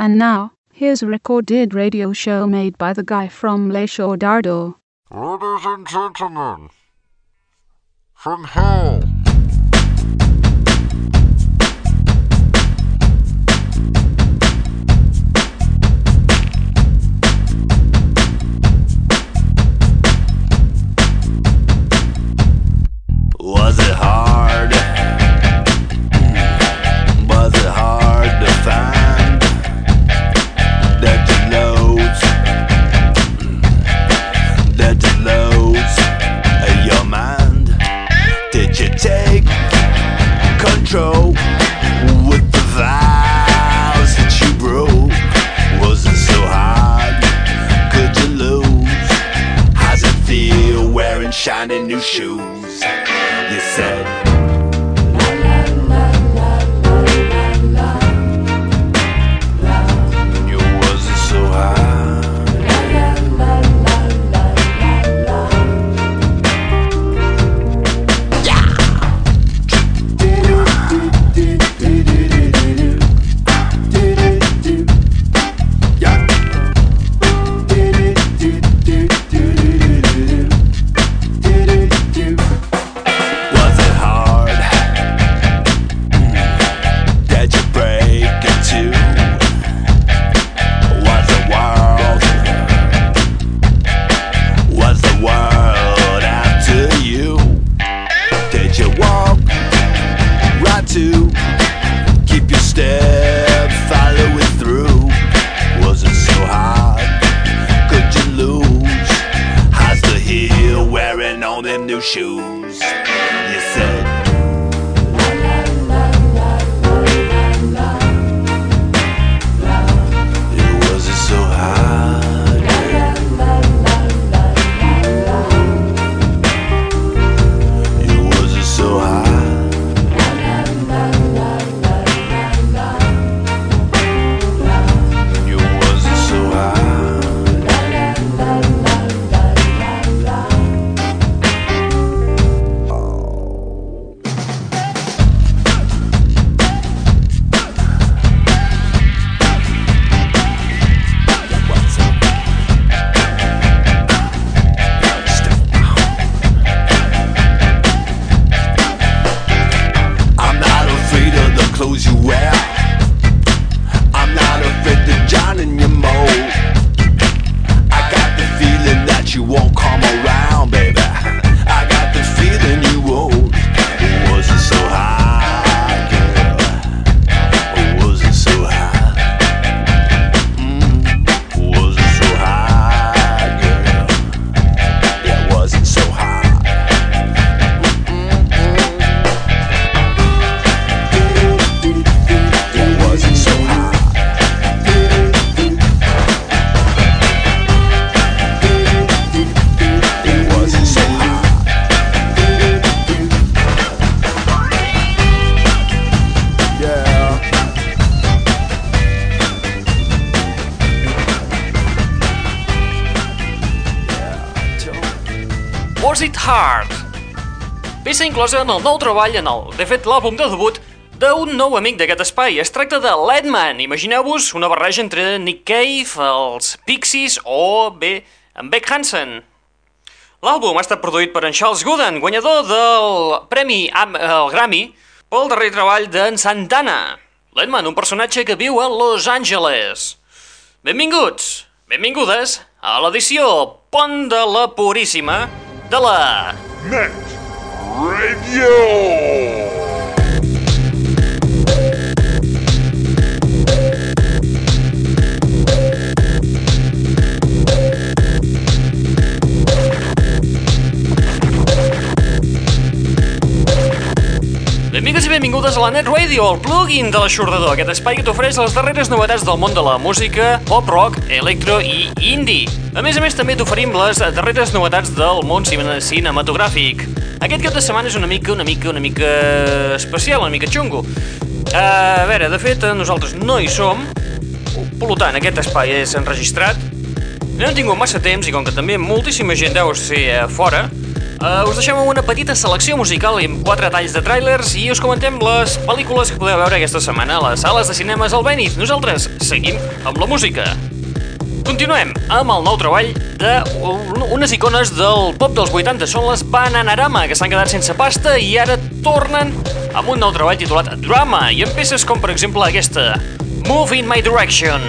And now, here's a recorded radio show made by the guy from Le Dardo. Ladies and gentlemen, from hell. and new shoes. You said. Hard? Peça inclosa en el nou treball en el, de fet, l'àlbum de debut d'un nou amic d'aquest espai. Es tracta de Ledman. Imagineu-vos una barreja entre Nick Cave, els Pixies o, bé, en Beck Hansen. L'àlbum ha estat produït per en Charles Gooden, guanyador del Premi Am el Grammy pel darrer treball d'en Santana. Ledman, un personatge que viu a Los Angeles. Benvinguts, benvingudes a l'edició Pont de la Puríssima de la... Net Radio! Benvinguts i benvingudes a la Net Radio, el plugin de l'aixordador, aquest espai que t'ofereix les darreres novetats del món de la música, pop rock, electro i indie. A més a més, també t'oferim les darreres novetats del món cine- cinematogràfic. Aquest cap de setmana és una mica, una mica, una mica especial, una mica xungo. A veure, de fet, nosaltres no hi som, per tant, aquest espai és enregistrat. No hem tingut massa temps i com que també moltíssima gent deu ser a fora, Uh, us deixem una petita selecció musical amb quatre talls de trailers i us comentem les pel·lícules que podeu veure aquesta setmana a les sales de cinemes al Benith. Nosaltres seguim amb la música. Continuem amb el nou treball d'unes icones del pop dels 80. Són les Bananarama, que s'han quedat sense pasta i ara tornen amb un nou treball titulat Drama i amb peces com, per exemple, aquesta Move in my direction.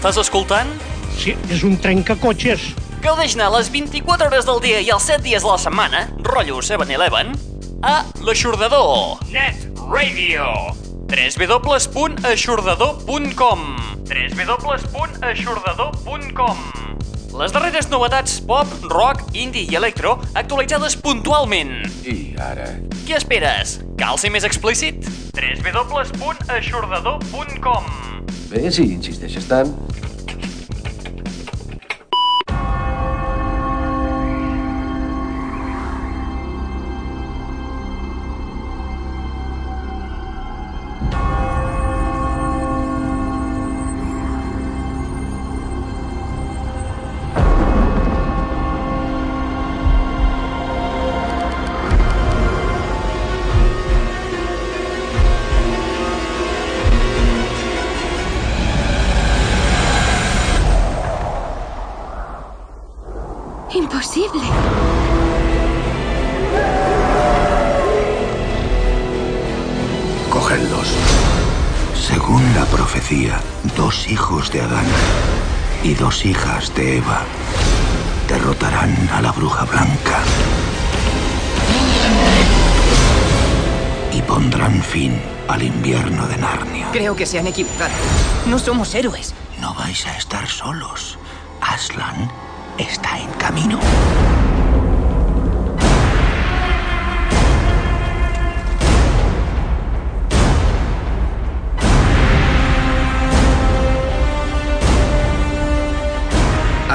Estàs escoltant? Sí, és un trencacotxes. Gaudeix-ne les 24 hores del dia i els 7 dies de la setmana, rotllo 7-Eleven, a l'Aixordador. Net Radio. www.aixordador.com www.aixordador.com Les darreres novetats pop, rock, indie i electro actualitzades puntualment. I ara? Què esperes? Cal ser més explícit? www.aixordador.com Bé, si insisteixes tant. Hijas de Eva derrotarán a la bruja blanca y pondrán fin al invierno de Narnia. Creo que se han equivocado. No somos héroes. No vais a estar solos. Aslan está en camino.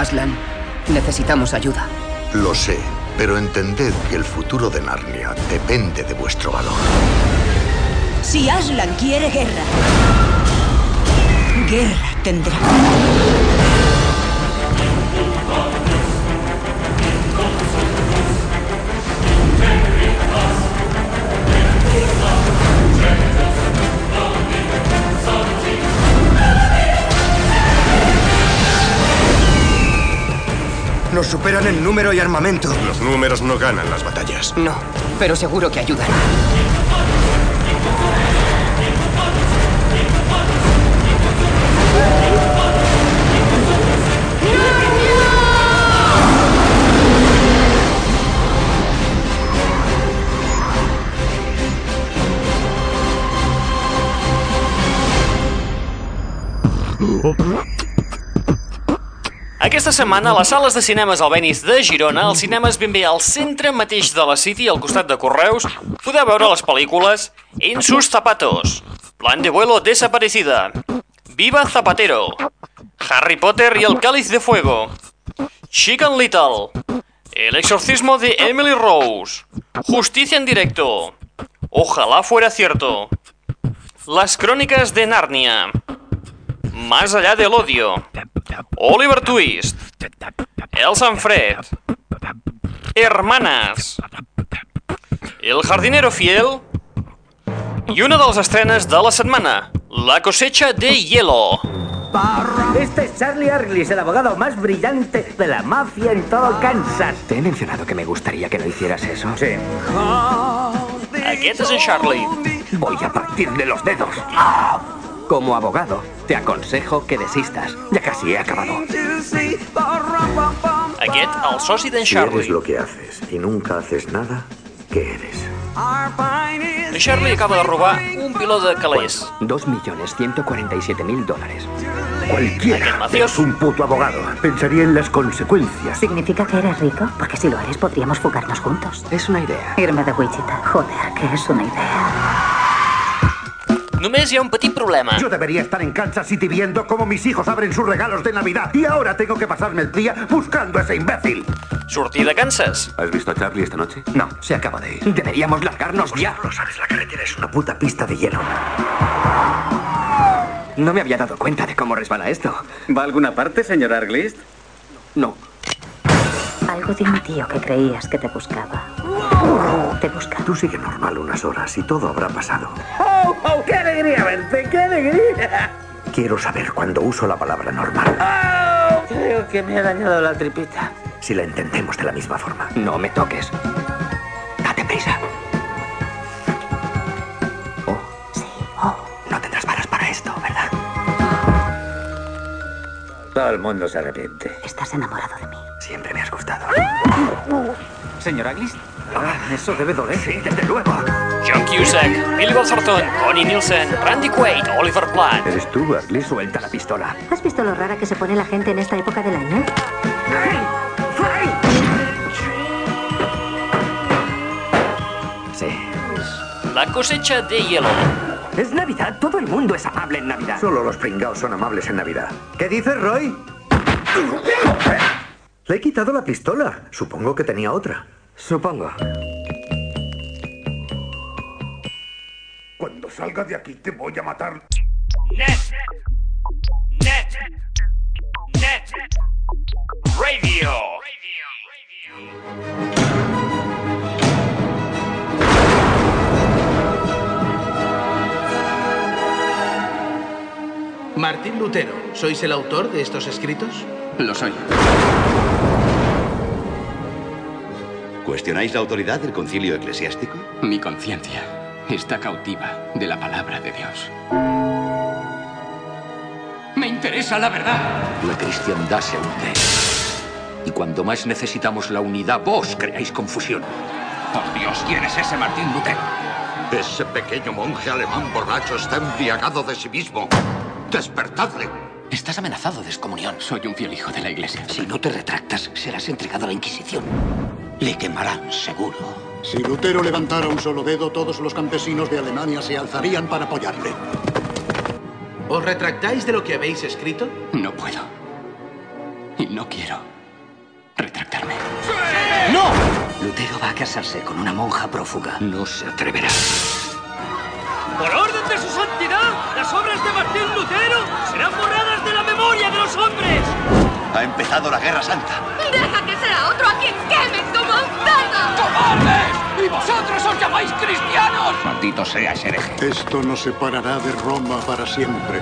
Aslan, necesitamos ayuda. Lo sé, pero entended que el futuro de Narnia depende de vuestro valor. Si Aslan quiere guerra, guerra tendrá. Nos superan en número y armamento. Los números no ganan las batallas. No, pero seguro que ayudan. Aquesta setmana, a les sales de cinemes Albenis de Girona, als cinemes ben bé al centre mateix de la City, al costat de Correus, podeu veure les pel·lícules En sus zapatos, Plan de vuelo desaparecida, Viva Zapatero, Harry Potter y el cáliz de fuego, Chicken Little, El exorcismo de Emily Rose, Justicia en directo, Ojalá fuera cierto, Las crónicas de Narnia, Más allá del odio, Oliver Twist, El Sanfred, Hermanas, El jardinero fiel i una de les estrenes de la setmana, La cosecha de hielo. Este es Charlie Arglis, el abogado más brillante de la mafia en todo Kansas. ¿Te he mencionado que me gustaría que no hicieras eso? Sí. Aquest és en Charlie. Voy a partirle los dedos. Como abogado, te aconsejo que desistas. Ya casi he acabado. Aquest, el soci d'en Si eres Charlie. lo que haces y nunca haces nada, ¿qué eres? En Charlie acaba de robar un piló de calés. 2.147.000 dólares. Cualquiera es un puto abogado. Pensaría en las consecuencias. ¿Significa que eres rico? Porque si lo eres, podríamos fugarnos juntos. Es una idea. Irme de Wichita. Joder, que es una idea. Només hi ha un petit problema. Yo debería estar en Kansas City viendo cómo mis hijos abren sus regalos de Navidad. Y ahora tengo que pasarme el día buscando a ese imbécil. Sortir de Kansas. ¿Has visto a Charlie esta noche? No, se acaba de ir. Deberíamos largarnos ya. Lo sabes, la carretera es una puta pista de hielo. No me había dado cuenta de cómo resbala esto. ¿Va a alguna parte, señor Arglist? No. Algo de mi tío que creías que te buscaba. Te busca. Tú sigue normal unas horas y todo habrá pasado. ¡Oh, oh! ¡Qué alegría verte! ¡Qué alegría! Quiero saber cuándo uso la palabra normal. ¡Oh! Creo que me ha dañado la tripita. Si la entendemos de la misma forma. No me toques. Date prisa. Oh. Sí, oh. No tendrás varas para esto, ¿verdad? Todo el mundo se arrepiente. Estás enamorado de mí. Siempre me has gustado. ¿Señor Arglist? Ah, eso debe doler. Sí, desde luego. John Cusack, Billy Bob Thornton, Connie Nielsen, Randy Quaid, Oliver Platt. ¿Eres tú? Suelta la pistola. ¿Has visto lo rara que se pone la gente en esta época del año? Sí. La cosecha de hielo. Es Navidad. Todo el mundo es amable en Navidad. Solo los pringaos son amables en Navidad. ¿Qué dices, Roy? Le he quitado la pistola. Supongo que tenía otra. Supongo. Salga de aquí te voy a matar. Net. Net. Net. Radio. Martín Lutero, ¿sois el autor de estos escritos? Lo soy. ¿Cuestionáis la autoridad del concilio eclesiástico? Mi conciencia está cautiva de la palabra de Dios. Me interesa la verdad. La cristiandad se hunde. Y cuando más necesitamos la unidad, vos creáis confusión. Por Dios, ¿quién es ese Martín Lutero? Ese pequeño monje alemán borracho está embriagado de sí mismo. ¡Despertadle! Estás amenazado de excomunión. Soy un fiel hijo de la iglesia. Si no te retractas, serás entregado a la Inquisición. Le quemarán seguro. Si Lutero levantara un solo dedo, todos los campesinos de Alemania se alzarían para apoyarle. ¿Os retractáis de lo que habéis escrito? No puedo. Y no quiero retractarme. ¡Sí! ¡No! Lutero va a casarse con una monja prófuga. No se atreverá. Por orden de su santidad, las obras de Martín Lutero serán borradas de la memoria de los hombres. Ha empezado la Guerra Santa. Deja que sea otro a quien quemes, bastardos! ¡Y vosotros os llamáis cristianos! Maldito sea hereje. Esto nos separará de Roma para siempre.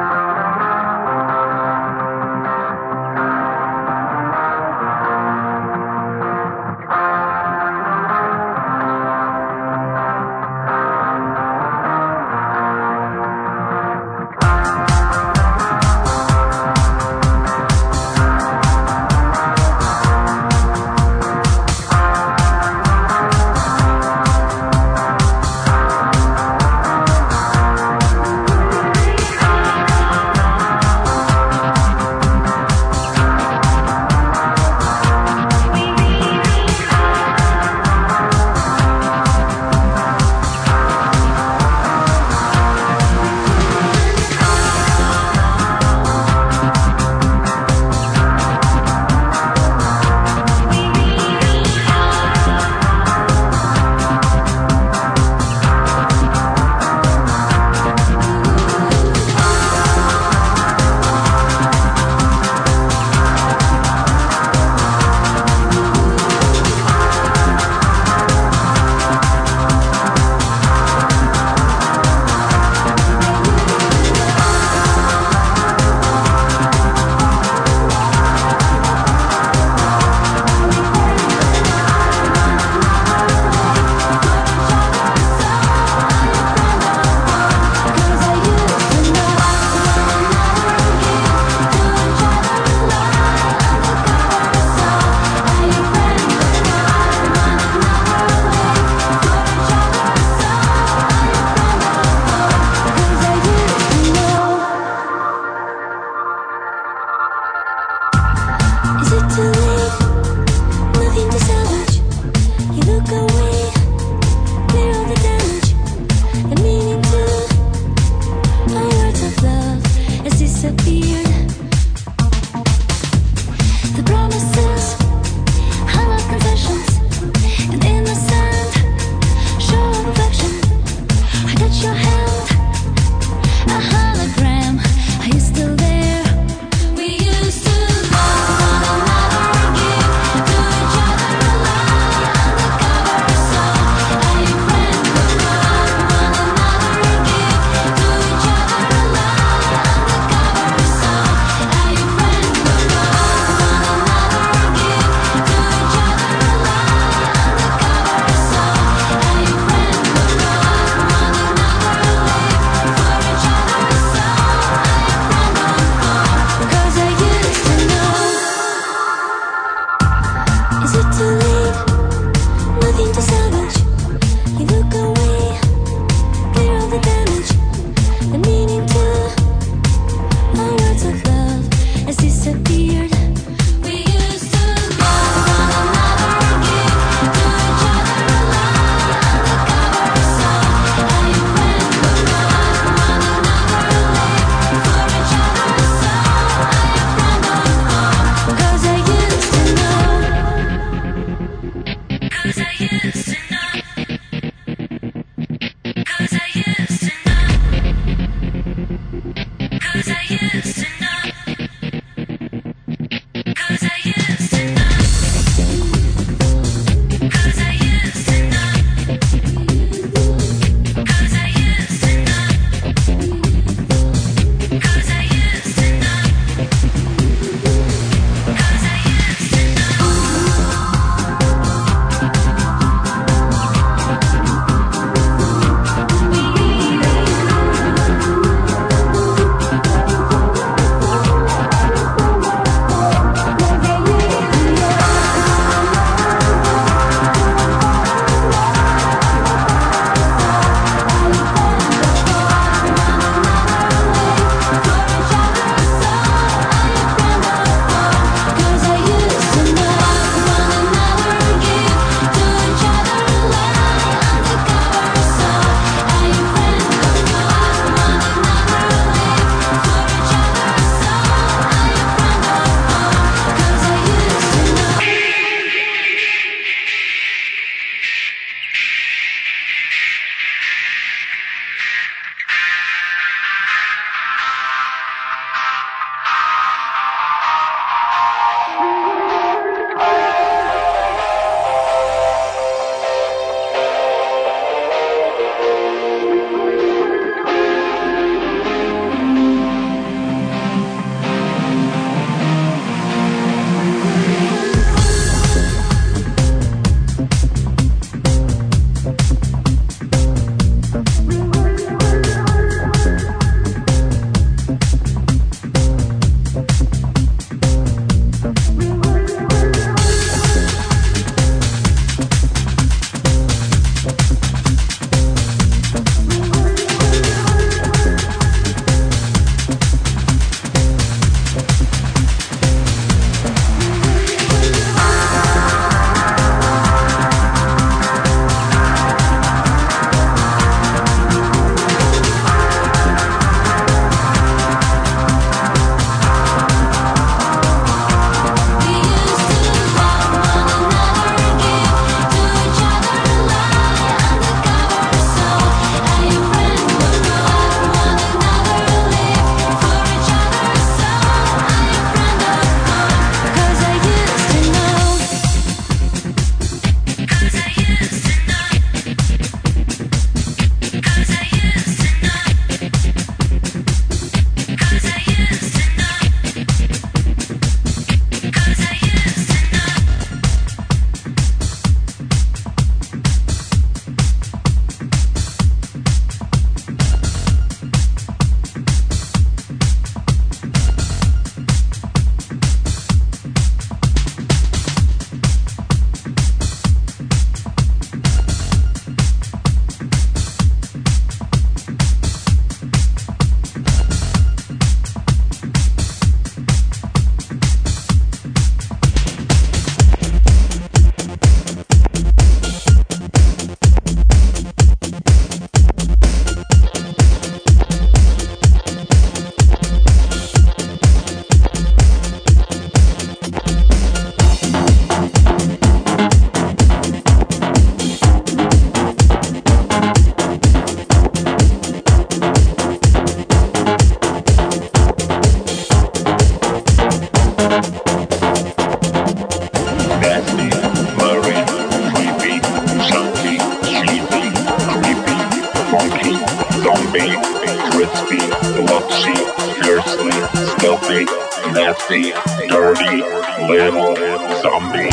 Nasty, dirty, little zombie.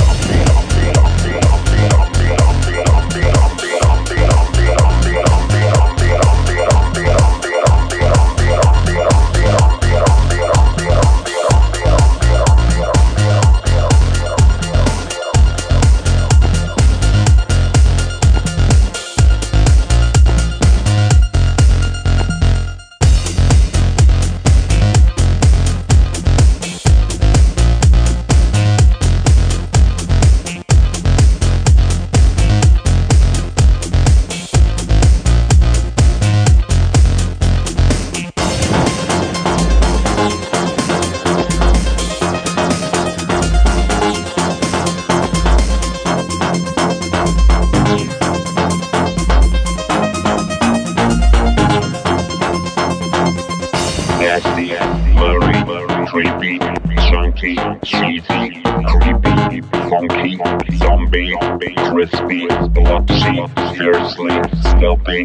Crispy, blotchy, fiercely, stealthy,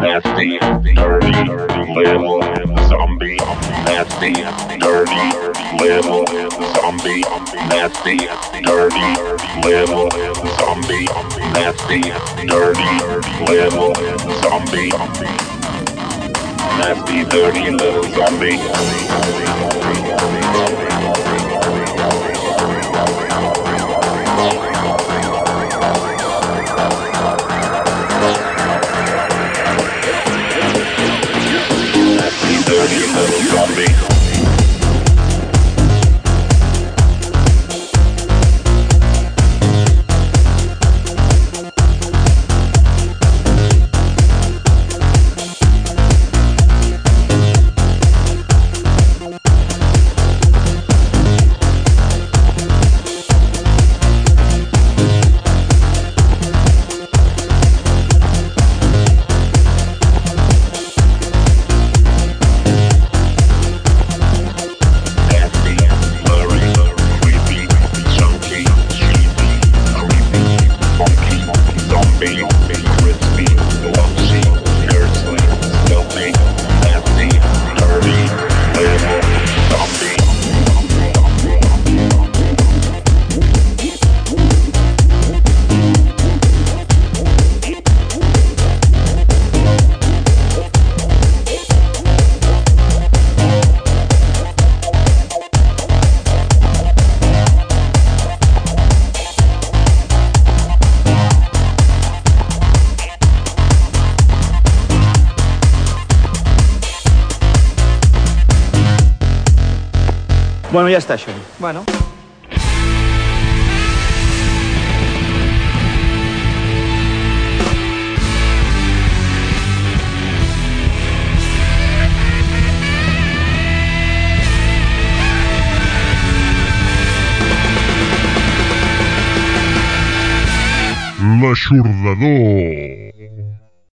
nasty, dirty, dirty, little zombie, nasty, dirty, little zombie, nasty, dirty, little zombie, nasty, dirty, little zombie. Nasty, dirty little zombie. Ja està, això. Bueno. L'aixordador.